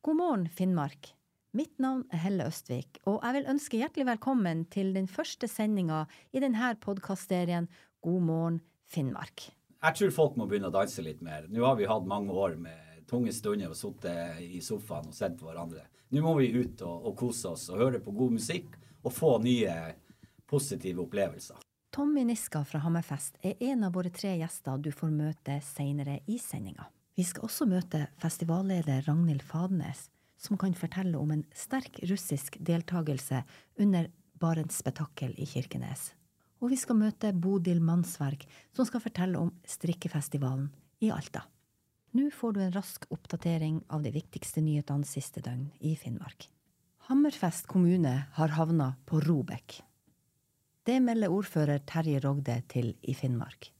God morgen, Finnmark. Mitt navn er Helle Østvik, og jeg vil ønske hjertelig velkommen til den første sendinga i denne podkastserien God morgen, Finnmark. Jeg tror folk må begynne å danse litt mer. Nå har vi hatt mange år med tunge stunder og sittet i sofaen og sett på hverandre. Nå må vi ut og, og kose oss og høre på god musikk og få nye positive opplevelser. Tommy Niska fra Hammerfest er en av våre tre gjester du får møte senere i sendinga. Vi skal også møte festivalleder Ragnhild Fadnes, som kan fortelle om en sterk russisk deltakelse under Barents spetakkel i Kirkenes. Og vi skal møte Bodil Mannsverk, som skal fortelle om strikkefestivalen i Alta. Nå får du en rask oppdatering av de viktigste nyhetene siste døgn i Finnmark. Hammerfest kommune har havna på Robek. Det melder ordfører Terje Rogde til i Finnmark.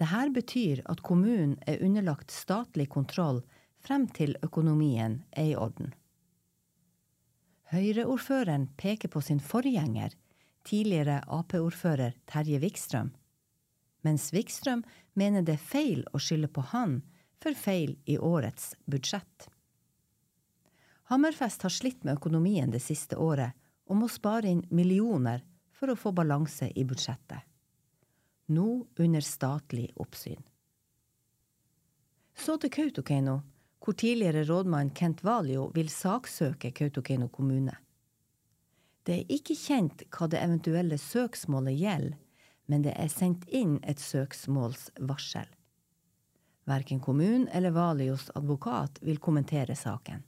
Dette betyr at kommunen er underlagt statlig kontroll frem til økonomien er i orden. Høyre-ordføreren peker på sin forgjenger, tidligere Ap-ordfører Terje Wikstrøm, mens Wikstrøm mener det er feil å skylde på han for feil i årets budsjett. Hammerfest har slitt med økonomien det siste året og må spare inn millioner for å få balanse i budsjettet nå under statlig oppsyn. Så til Kautokeino, hvor tidligere rådmann Kent Valio vil saksøke Kautokeino kommune. Det er ikke kjent hva det eventuelle søksmålet gjelder, men det er sendt inn et søksmålsvarsel. Verken kommunen eller Valios advokat vil kommentere saken.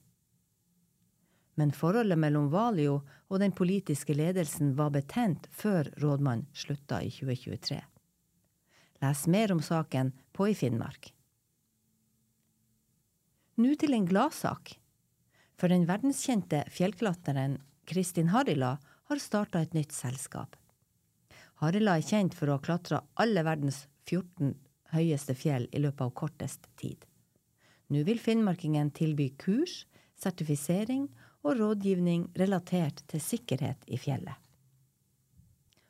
Men forholdet mellom Valio og den politiske ledelsen var betent før rådmann slutta i 2023. Les mer om saken på i Finnmark. Nå til en gladsak. For den verdenskjente fjellklatreren Kristin Harila har starta et nytt selskap. Harila er kjent for å ha klatra alle verdens 14 høyeste fjell i løpet av kortest tid. Nå vil finnmarkingen tilby kurs, sertifisering og rådgivning relatert til sikkerhet i fjellet.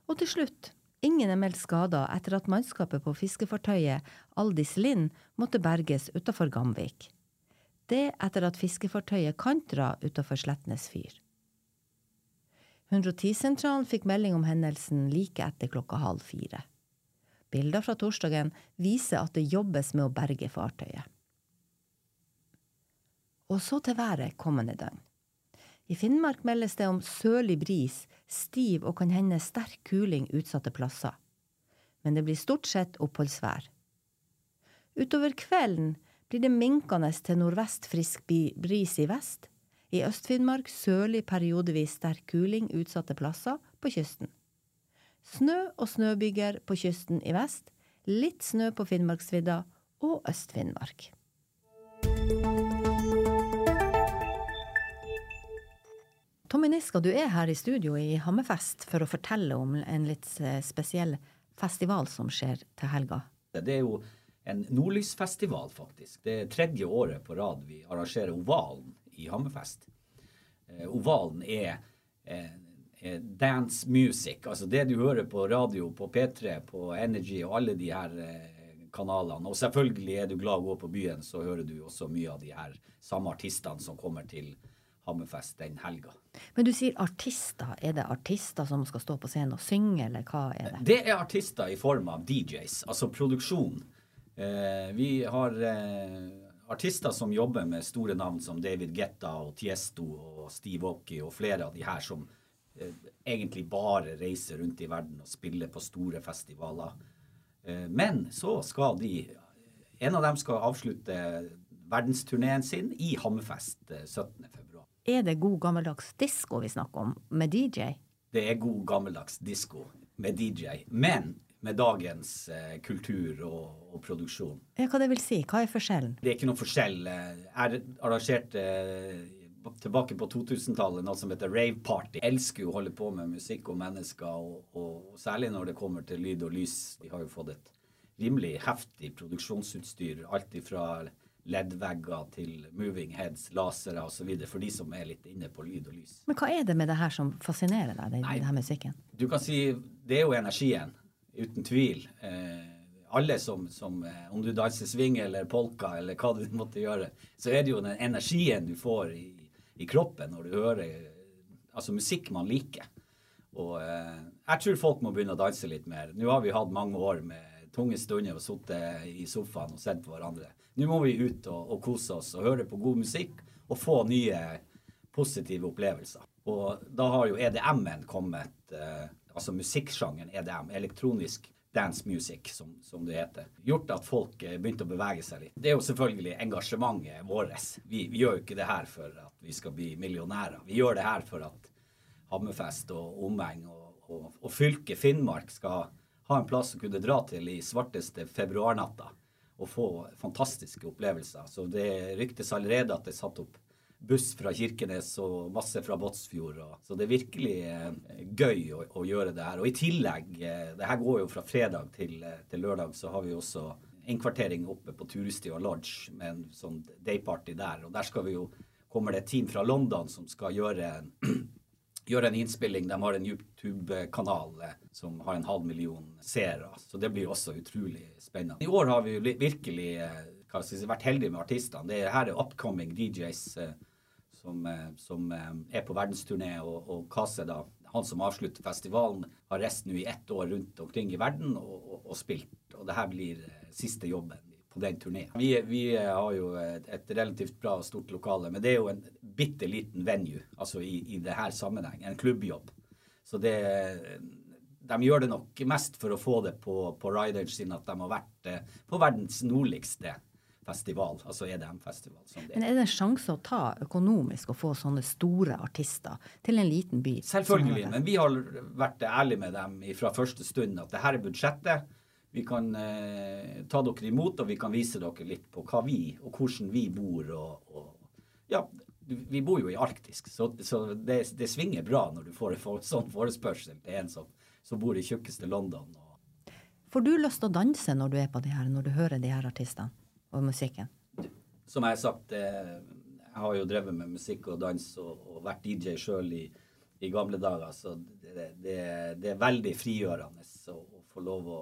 Og til slutt Ingen er meldt skada etter at mannskapet på fiskefartøyet Aldis Lind måtte berges utafor Gamvik. Det etter at fiskefartøyet kantra utafor Slettnes fyr. 110-sentralen fikk melding om hendelsen like etter klokka halv fire. Bilder fra torsdagen viser at det jobbes med å berge fartøyet. Og så til været kommende døgn. I Finnmark meldes det om sørlig bris, stiv og kan hende sterk kuling utsatte plasser. Men det blir stort sett oppholdsvær. Utover kvelden blir det minkende til nordvest frisk bris i vest. I Øst-Finnmark sørlig periodevis sterk kuling utsatte plasser på kysten. Snø og snøbyger på kysten i vest, litt snø på Finnmarksvidda og Øst-Finnmark. Tommy Niska, du er her i studio i Hammerfest for å fortelle om en litt eh, spesiell festival som skjer til helga. Det er jo en nordlysfestival, faktisk. Det er tredje året på rad vi arrangerer Ovalen i Hammerfest. Eh, ovalen er, er, dance music. Altså det du hører på radio, på P3, på Energy og alle de her eh, kanalene. Og selvfølgelig er du glad å gå på byen, så hører du også mye av de her samme artistene som kommer til Hammerfest den helga. Men du sier artister. Er det artister som skal stå på scenen og synge, eller hva er det? Det er artister i form av DJs, altså produksjon. Eh, vi har eh, artister som jobber med store navn som David Getta og Tiesto og Steve Aoki og flere av de her som eh, egentlig bare reiser rundt i verden og spiller på store festivaler. Eh, men så skal de En av dem skal avslutte verdensturneen sin i Hammerfest 17.2. Eh, er det god gammeldags disko vi snakker om, med DJ? Det er god gammeldags disko med DJ, men med dagens eh, kultur og, og, produksjon. Ja, Hva det vil si? Hva er forskjellen? Det er ikke noe forskjell. Jeg arrangerte eh, tilbake på 2000-tallet noe som heter rave party. Jeg elsker jo å holde på med musikk og mennesker, og, og, og, særlig når det kommer til lyd og lys. Vi har jo fått et rimelig heftig produksjonsutstyr. Alt ifra LED-vegger til moving heads, lasere osv. for de som er litt inne på lyd og lys. Men hva er det med det her som fascinerer deg, den, denne musikken? Du kan si det er jo energien, uten tvil. Eh, alle som, som, eh, Om du danser swing eller polka eller hva du måtte gjøre, så er det jo den energien du får i, i kroppen når du hører altså musikk man liker. Og eh, jeg tror folk må begynne å danse litt mer. Nå har vi hatt mange år med tunge stunder og sittet i sofaen og sett på hverandre. Nå må vi ut og, og kose oss og høre på god musikk og få nye positive opplevelser. Og da har jo EDM-en kommet, eh, altså musikksjangeren EDM, elektronisk dance music, som, som, det heter, gjort at folk eh, begynte å bevege seg litt. Det er jo selvfølgelig engasjementet vårt. Vi, vi, gjør jo ikke det her for at vi skal bli millionærer. Vi gjør det her for at Hammerfest og omegn og, og, og fylket Finnmark skal ha en plass å kunne dra til i svarteste februarnatta og få fantastiske opplevelser. Så det ryktes allerede at det er satt opp buss fra Kirkenes og masse fra Båtsfjord. Så det er virkelig eh, gøy å, å, gjøre det her. Og i tillegg, eh, det her går jo fra fredag til, eh, til lørdag, så har vi også innkvartering oppe på Turistia Lodge med en sånn dayparty der. Og der skal vi jo, kommer det et team fra London som skal gjøre en, gjøre en innspilling. De har en YouTube-kanal som har en halv million seere. Så det blir også utrolig spennende. I år har vi virkelig si, vært heldige med artistene. Det her er upcoming DJs som, eh, som eh, er på verdensturné, og, og Kase, da, han som avslutter festivalen, har reist nå i ett år rundt omkring i verden og, og, og spilt. Og det her blir eh, siste jobben på den turneen. Vi, vi, har jo et, relativt bra og stort lokale, men det er jo en bitte liten venue, altså i, i det her sammenheng. En klubbjobb. Så det de gjør det nok mest for å få det på, på rideren sin at de har vært på verdens nordligste festival, altså EDM-festival. Men er det en sjanse å ta økonomisk og få sånne store artister til en liten by? Selvfølgelig, men vi har vært ærlige med dem fra første stund at det her er budsjettet. Vi kan eh, ta dere imot, og vi kan vise dere litt på hva vi, og hvordan vi bor. Og, og ja, vi bor jo i Arktisk, så, så det, det, svinger bra når du får en sånn forespørsel til en som, som bor i tjukkeste London. Får du lyst til å danse når du er på de her, når du hører de her artistene? og musikken? Som jeg har sagt, eh, jeg har jo drevet med musikk og dans og, og vært DJ sjøl i, i, gamle dager, så det, det, det er veldig frigjørende å, å, få lov å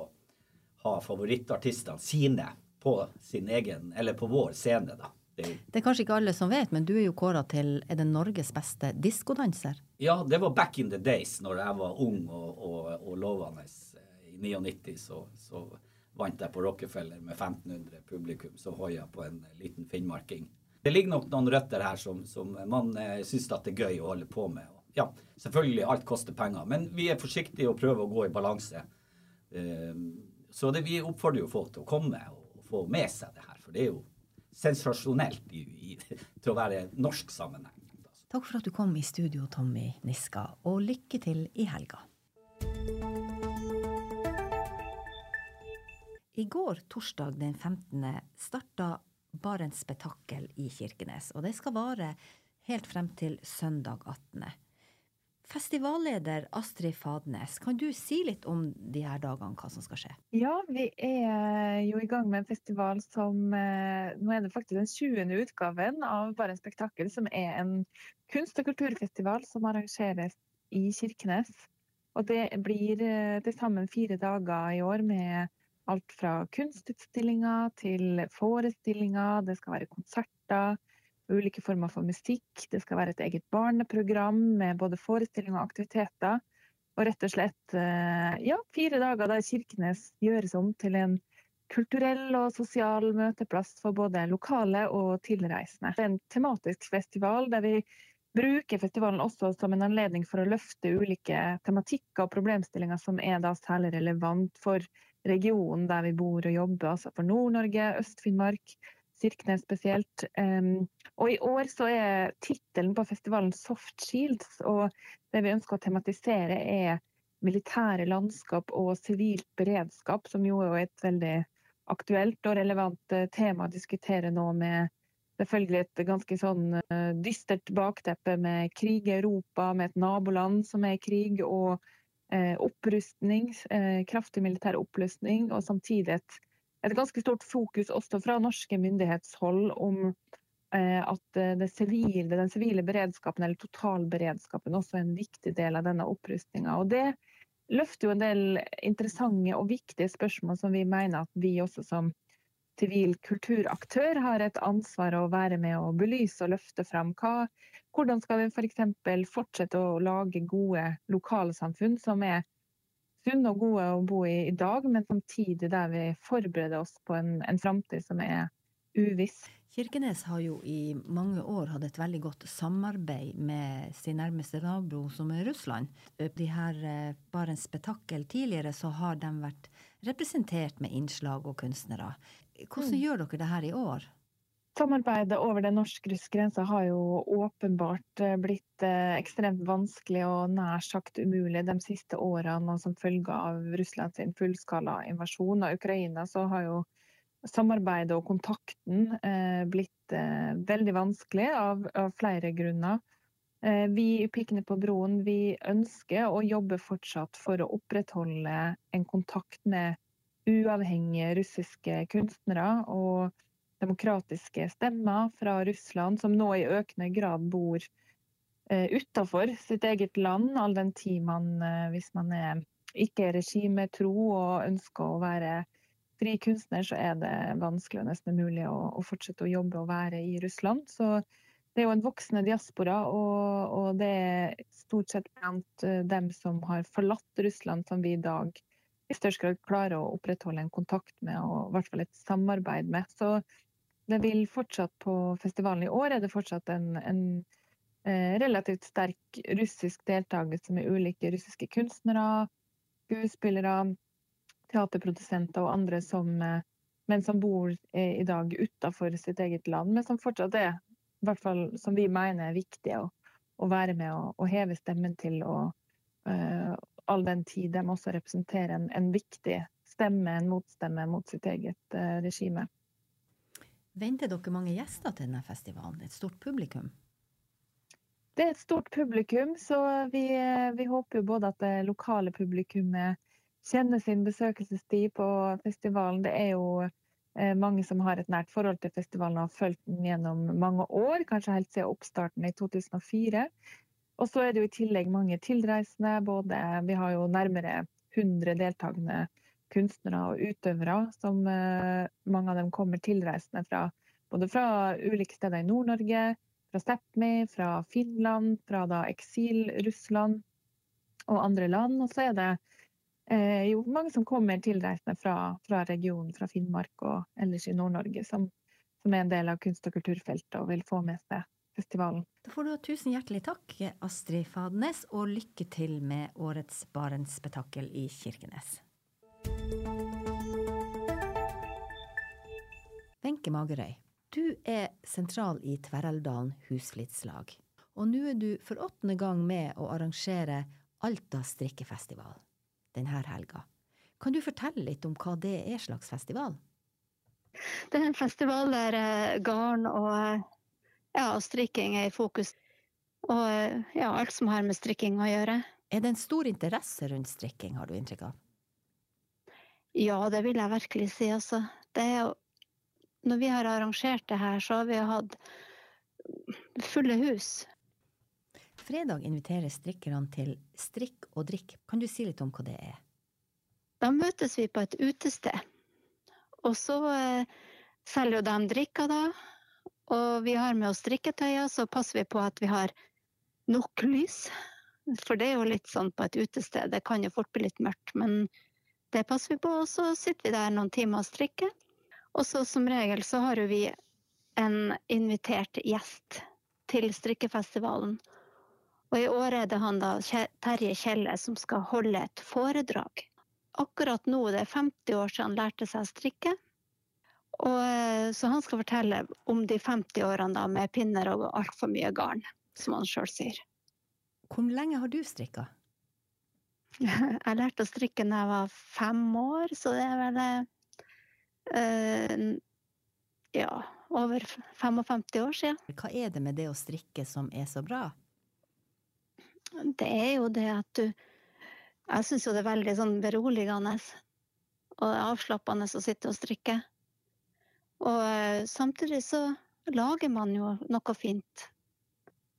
ha favorittartistene sine på sin egen, eller på vår scene, da. Det er, kanskje ikke alle som vet, men du er jo kåra til er det Norges beste diskodanser? Ja, det var back in the days, når jeg var ung og, og, og lovende. I 99 så, så vant jeg på Rockefeller med 1500 publikum så hoia på en liten finnmarking. Det ligger nok noen røtter her som, som man eh, syns det er gøy å holde på med. Ja, selvfølgelig, alt koster penger, men vi er forsiktige og prøver å gå i balanse. Eh, så det, vi oppfordrer jo folk til å komme og få med seg det her, for det er jo sensasjonelt i, i, til å være norsk sammenheng. Takk for at du kom i studio, Tommy Niska, og lykke til i helga. I går, torsdag den 15., starta Barents spetakkel i Kirkenes. Og det skal vare helt frem til søndag 18. Festivalleder Astrid Fadnes, kan du si litt om de her dagene, hva som skal skje? Ja, vi er jo i gang med en festival som eh, Nå er det faktisk den 20. utgaven av Bare en spektakkel, som er en kunst- og kulturfestival som arrangeres i Kirkenes. Og det blir eh, til sammen fire dager i år med Alt fra kunstutstillinger til forestillinger. Det skal være konserter, ulike former for musikk. Det skal være et eget barneprogram med både forestillinger og aktiviteter. Og rett og slett eh, ja, fire dager der Kirkenes gjøres om til en kulturell og sosial møteplass for både lokale og tilreisende. Det er en tematisk festival der vi bruker festivalen også som en anledning for å løfte ulike tematikker og problemstillinger som er da særlig relevant for regionen der vi bor og jobber, altså for Nord-Norge, Øst-Finnmark, Sirknes spesielt. Um, og i år så er tittelen på festivalen 'Soft Shields', og det vi ønsker å tematisere er militære landskap og sivilt beredskap, som jo er et veldig aktuelt og relevant eh, tema å diskutere nå med selvfølgelig et ganske sånn uh, dystert bakteppe med krig i Europa, med et naboland som er i krig, og Eh, opprustning, eh, kraftig militær opprustning, og samtidig et, et, ganske stort fokus også fra norske myndighetshold om eh, at sivile, den sivile beredskapen, eller totalberedskapen, også er en viktig del av denne opprustninga. Det løfter jo en del interessante og viktige spørsmål som vi mener at vi også som sivil kulturaktør har et ansvar å være med å belyse og løfte fram. Hva, hvordan skal vi f.eks. fortsette å lage gode lokalsamfunn som er sunne og gode å bo i i dag, men samtidig der vi forbereder oss på en, en framtid som er uviss. Kirkenes har jo i mange år hatt et veldig godt samarbeid med sin nærmeste nabo, som er Russland. De her eh, Barents Spetakkel tidligere så har de vært representert med innslag og kunstnere. Hvordan mm. gjør dere det her i år? Samarbeidet over den norsk-russiske grensa har jo åpenbart eh, blitt eh, ekstremt vanskelig og nær sagt umulig de siste årene. Og som følge av Russlands fullskala invasjon av Ukraina, så har jo samarbeidet og kontakten eh, blitt veldig vanskelig av, flere grunner. Vi i Pikene på broen vi ønsker å jobbe fortsatt for å opprettholde en kontakt med uavhengige russiske kunstnere og demokratiske stemmer fra Russland, som nå i økende grad bor eh, utafor sitt eget land, all den tid man, eh, hvis man er ikke er regimetro og ønsker å være fri kunstner, så er det vanskelig og nesten umulig å, å, fortsette å jobbe og være i Russland. Så det er jo en voksende diaspora, og, og det er stort sett blant eh, dem som har forlatt Russland, som vi i dag i størst grad klarer å opprettholde en kontakt med, og i hvert fall et samarbeid med. Så det vil fortsatt på festivalen i år er det fortsatt en, en eh, relativt sterk russisk deltakelse med ulike russiske kunstnere, skuespillere, teaterprodusenter og andre som, eh, men som bor eh, i dag utafor sitt eget land, men som fortsatt er, i hvert fall som vi mener er viktig å, å være med og, og, heve stemmen til. Og, all den tid de også representerer en, en viktig stemme, en motstemme mot sitt eget regime. Venter dere mange gjester til denne festivalen? Et stort publikum? Det er et stort publikum, så vi, vi håper jo både at det lokale publikummet kjenner sin besøkelsestid på festivalen. Det er jo eh, mange som har et nært forhold til festivalen og har fulgt den gjennom mange år, kanskje helt siden oppstarten i 2004. Og så er det jo i tillegg mange tilreisende. Både, vi har jo nærmere 100 deltakende kunstnere og utøvere. som eh, Mange av dem kommer tilreisende fra både fra ulike steder i Nord-Norge, fra Sápmi, fra Finland, fra da eksil-Russland og andre land. Og så er det eh, jo mange som kommer tilreisende fra, fra, regionen, fra Finnmark og ellers i Nord-Norge, som, som, er en del av kunst- og kulturfeltet og vil få med seg festivalen. Da får du ha tusen hjertelig takk, Astrid Fadnes, og lykke til med årets Barentsspetakkel i Kirkenes. Wenche Magerøy, du er sentral i Tverrelvdalen husflidslag. Og nå er du for åttende gang med å arrangere Alta strikkefestival denne helga. Kan du fortelle litt om hva det er slags festival? Det er en festival der eh, garn og eh, ja, strikking er i fokus. Og eh, ja, alt som har med strikking å gjøre. Er det en stor interesse rundt strikking, har du inntrykk av? Ja, det vil jeg virkelig si. Altså. Det er jo når vi har arrangert det her, så har vi hatt fulle hus. Fredag inviterer strikkerne til strikk og drikk. Kan du si litt om hva det er? Da møtes vi på et utested. Og så eh, selger de drikker da. Og vi har med oss strikketøyer, så passer vi på at vi har nok lys. For det er jo litt sånn på et utested, det kan jo fort bli litt mørkt. Men det passer vi på, og så sitter vi der noen timer og strikker. Og så som regel så har vi en invitert gjest til strikkefestivalen. Og i år er det han da Terje Kjelle som skal holde et foredrag. Akkurat nå det er 50 år siden han lærte seg å strikke. Og, så han skal fortelle om de 50 årene da med pinner og altfor mye garn, som han sjøl sier. Hvor lenge har du strikka? Jeg lærte å strikke da jeg var fem år, så det er vel eh, ja, over 55 år siden. Hva er det med det å strikke som er så bra? Det er jo det at du Jeg syns jo det er veldig sånn beroligende og avslappende å sitte og strikke. Og eh, samtidig så lager man jo noe fint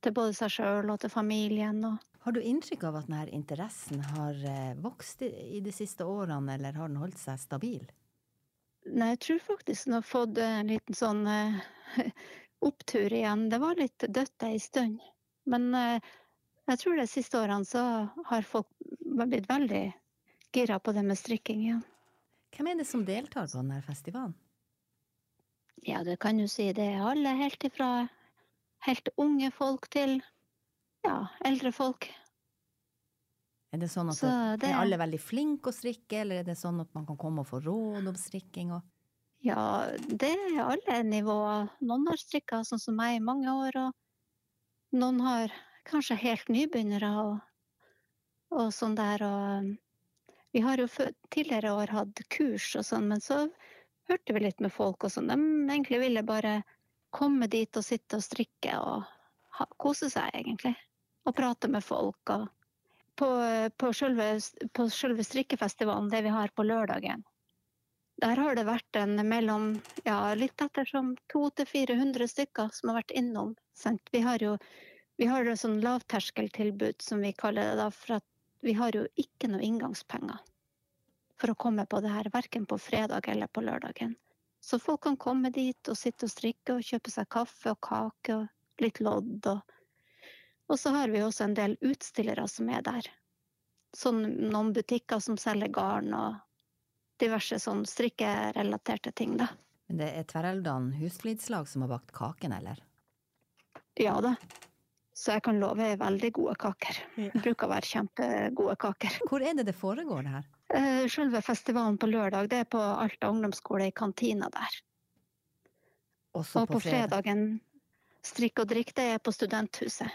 til både seg sjøl og til familien. Og... Har du inntrykk av at denne interessen har eh, vokst i de siste årene, eller har den holdt seg stabil? Nei, jeg tror faktisk den har fått en liten sånn uh, opptur igjen. Det var litt dødt ei stund. Men jeg tror de siste årene så har folk blitt veldig gira på det med strikking igjen. Hvem er det som deltar på denne festivalen? Ja, det kan du si. Det er alle helt ifra helt unge folk til ja, eldre folk. Er det sånn at så det... er alle veldig flinke å strikke, eller er det sånn at man kan komme og få råd om strikking? Og... Ja, det er alle nivåer. Noen har strikka sånn som meg i mange år, og noen har kanskje helt nybegynnere og, og sånn der. Og vi har jo tidligere år hatt kurs og sånn, men så hørte vi litt med folk og sånn. De egentlig ville bare komme dit og sitte og strikke og ha, kose seg, egentlig og prate med folk. Og på, på, selve, på strikkefestivalen, det vi har på lørdagen, der har det vært en mellom ja, litt ettersom 200-400 stykker som har vært innom. Sant? Vi har jo vi har et sånn lavterskeltilbud, som vi kaller det. da, For vi har jo ikke noe inngangspenger for å komme på det her, verken på fredag eller på lørdagen. Så folk kan komme dit og sitte og strikke og kjøpe seg kaffe og kake og litt lodd og og så har vi også en del utstillere som er der. Sånn noen butikker som selger garn og diverse sånn strikkerelaterte ting, da. Men det er Tverreldan husflidslag som har bakt kaken, eller? Ja da. Så jeg kan love veldig gode kaker. Det bruker å være kjempegode kaker. Hvor er det det foregår, det her? Eh, selve festivalen på lørdag, det er på Alta ungdomsskole i kantina der. Også og på, fredag. fredagen strikk og drikk, det er på Studenthuset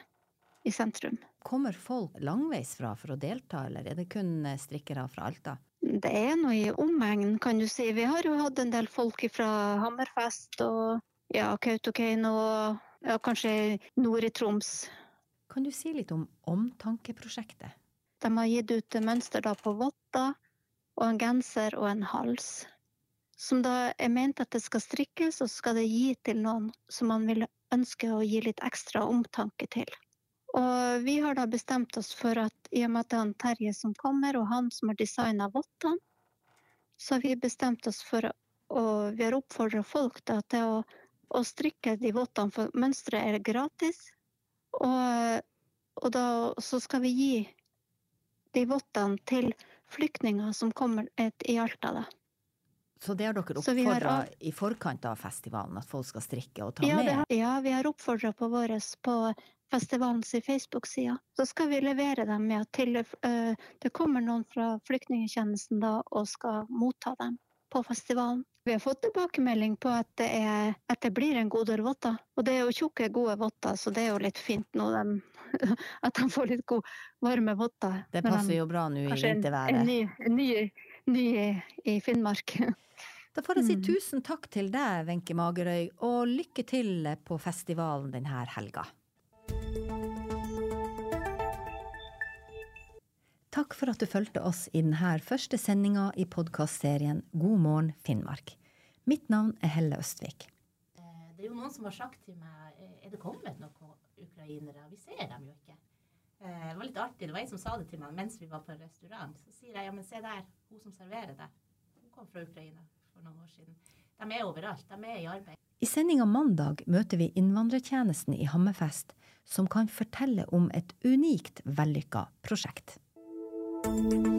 i sentrum. Kommer folk langveis fra for å delta, eller er det kun eh, strikkere fra Alta? Det er noe i omegn, kan du si. Vi har jo hatt en del folk fra Hammerfest og ja, Kautokeino og ja, kanskje nord i Troms. Kan du si litt om Omtankeprosjektet? De har gitt ut mønster på votter og en genser og en hals. Som da er ment at det skal strikkes, og så skal det gi til noen som man vil ønske å gi litt ekstra omtanke til. Og vi har da bestemt oss for at i og med at det er han Terje som kommer, og han som har designa vottene, så har vi bestemt oss for og vi har oppfordra folk da, til å, å, strikke de vottene, for mønsteret er gratis. Og, og da så skal vi gi de vottene til flyktninger som kommer i Alta, da. Så det har dere oppfordra i forkant av festivalen, at folk skal strikke og ta ja, med? Har, ja, vi har oppfordra på våres på festivalens Facebook-side. Så skal vi levere dem med til, uh, det kommer noen fra flyktningtjenesten da og skal motta dem på festivalen. Vi har fått tilbakemelding på at det, er, at det blir en god del votter. Og det er jo tjukke, gode votter, så det er jo litt fint nå de, at de får litt god, varme votter. Det passer jo bra nå i vinterværet. En, en ny, ny, ny i Finnmark. Da får jeg si mm. tusen takk til deg, Wenche Magerøy, og lykke til på festivalen denne helga. Takk for at du fulgte oss i denne første sendinga i podkastserien God morgen Finnmark. Mitt navn er Helle Østvik. Eh, det er jo noen som har sagt til meg eh, er det kommet noen ukrainere. Vi ser dem jo ikke. Eh, det var litt artig. Det var en som sa det til meg mens vi var på restaurant. Så sier jeg ja, men se der, hun som serverer det. Hun kom fra Ukraina for noen år siden. De er overalt. De er i arbeid. I sendinga mandag møter vi innvandrertjenesten i Hammerfest, som kan fortelle om et unikt vellykka prosjekt. Música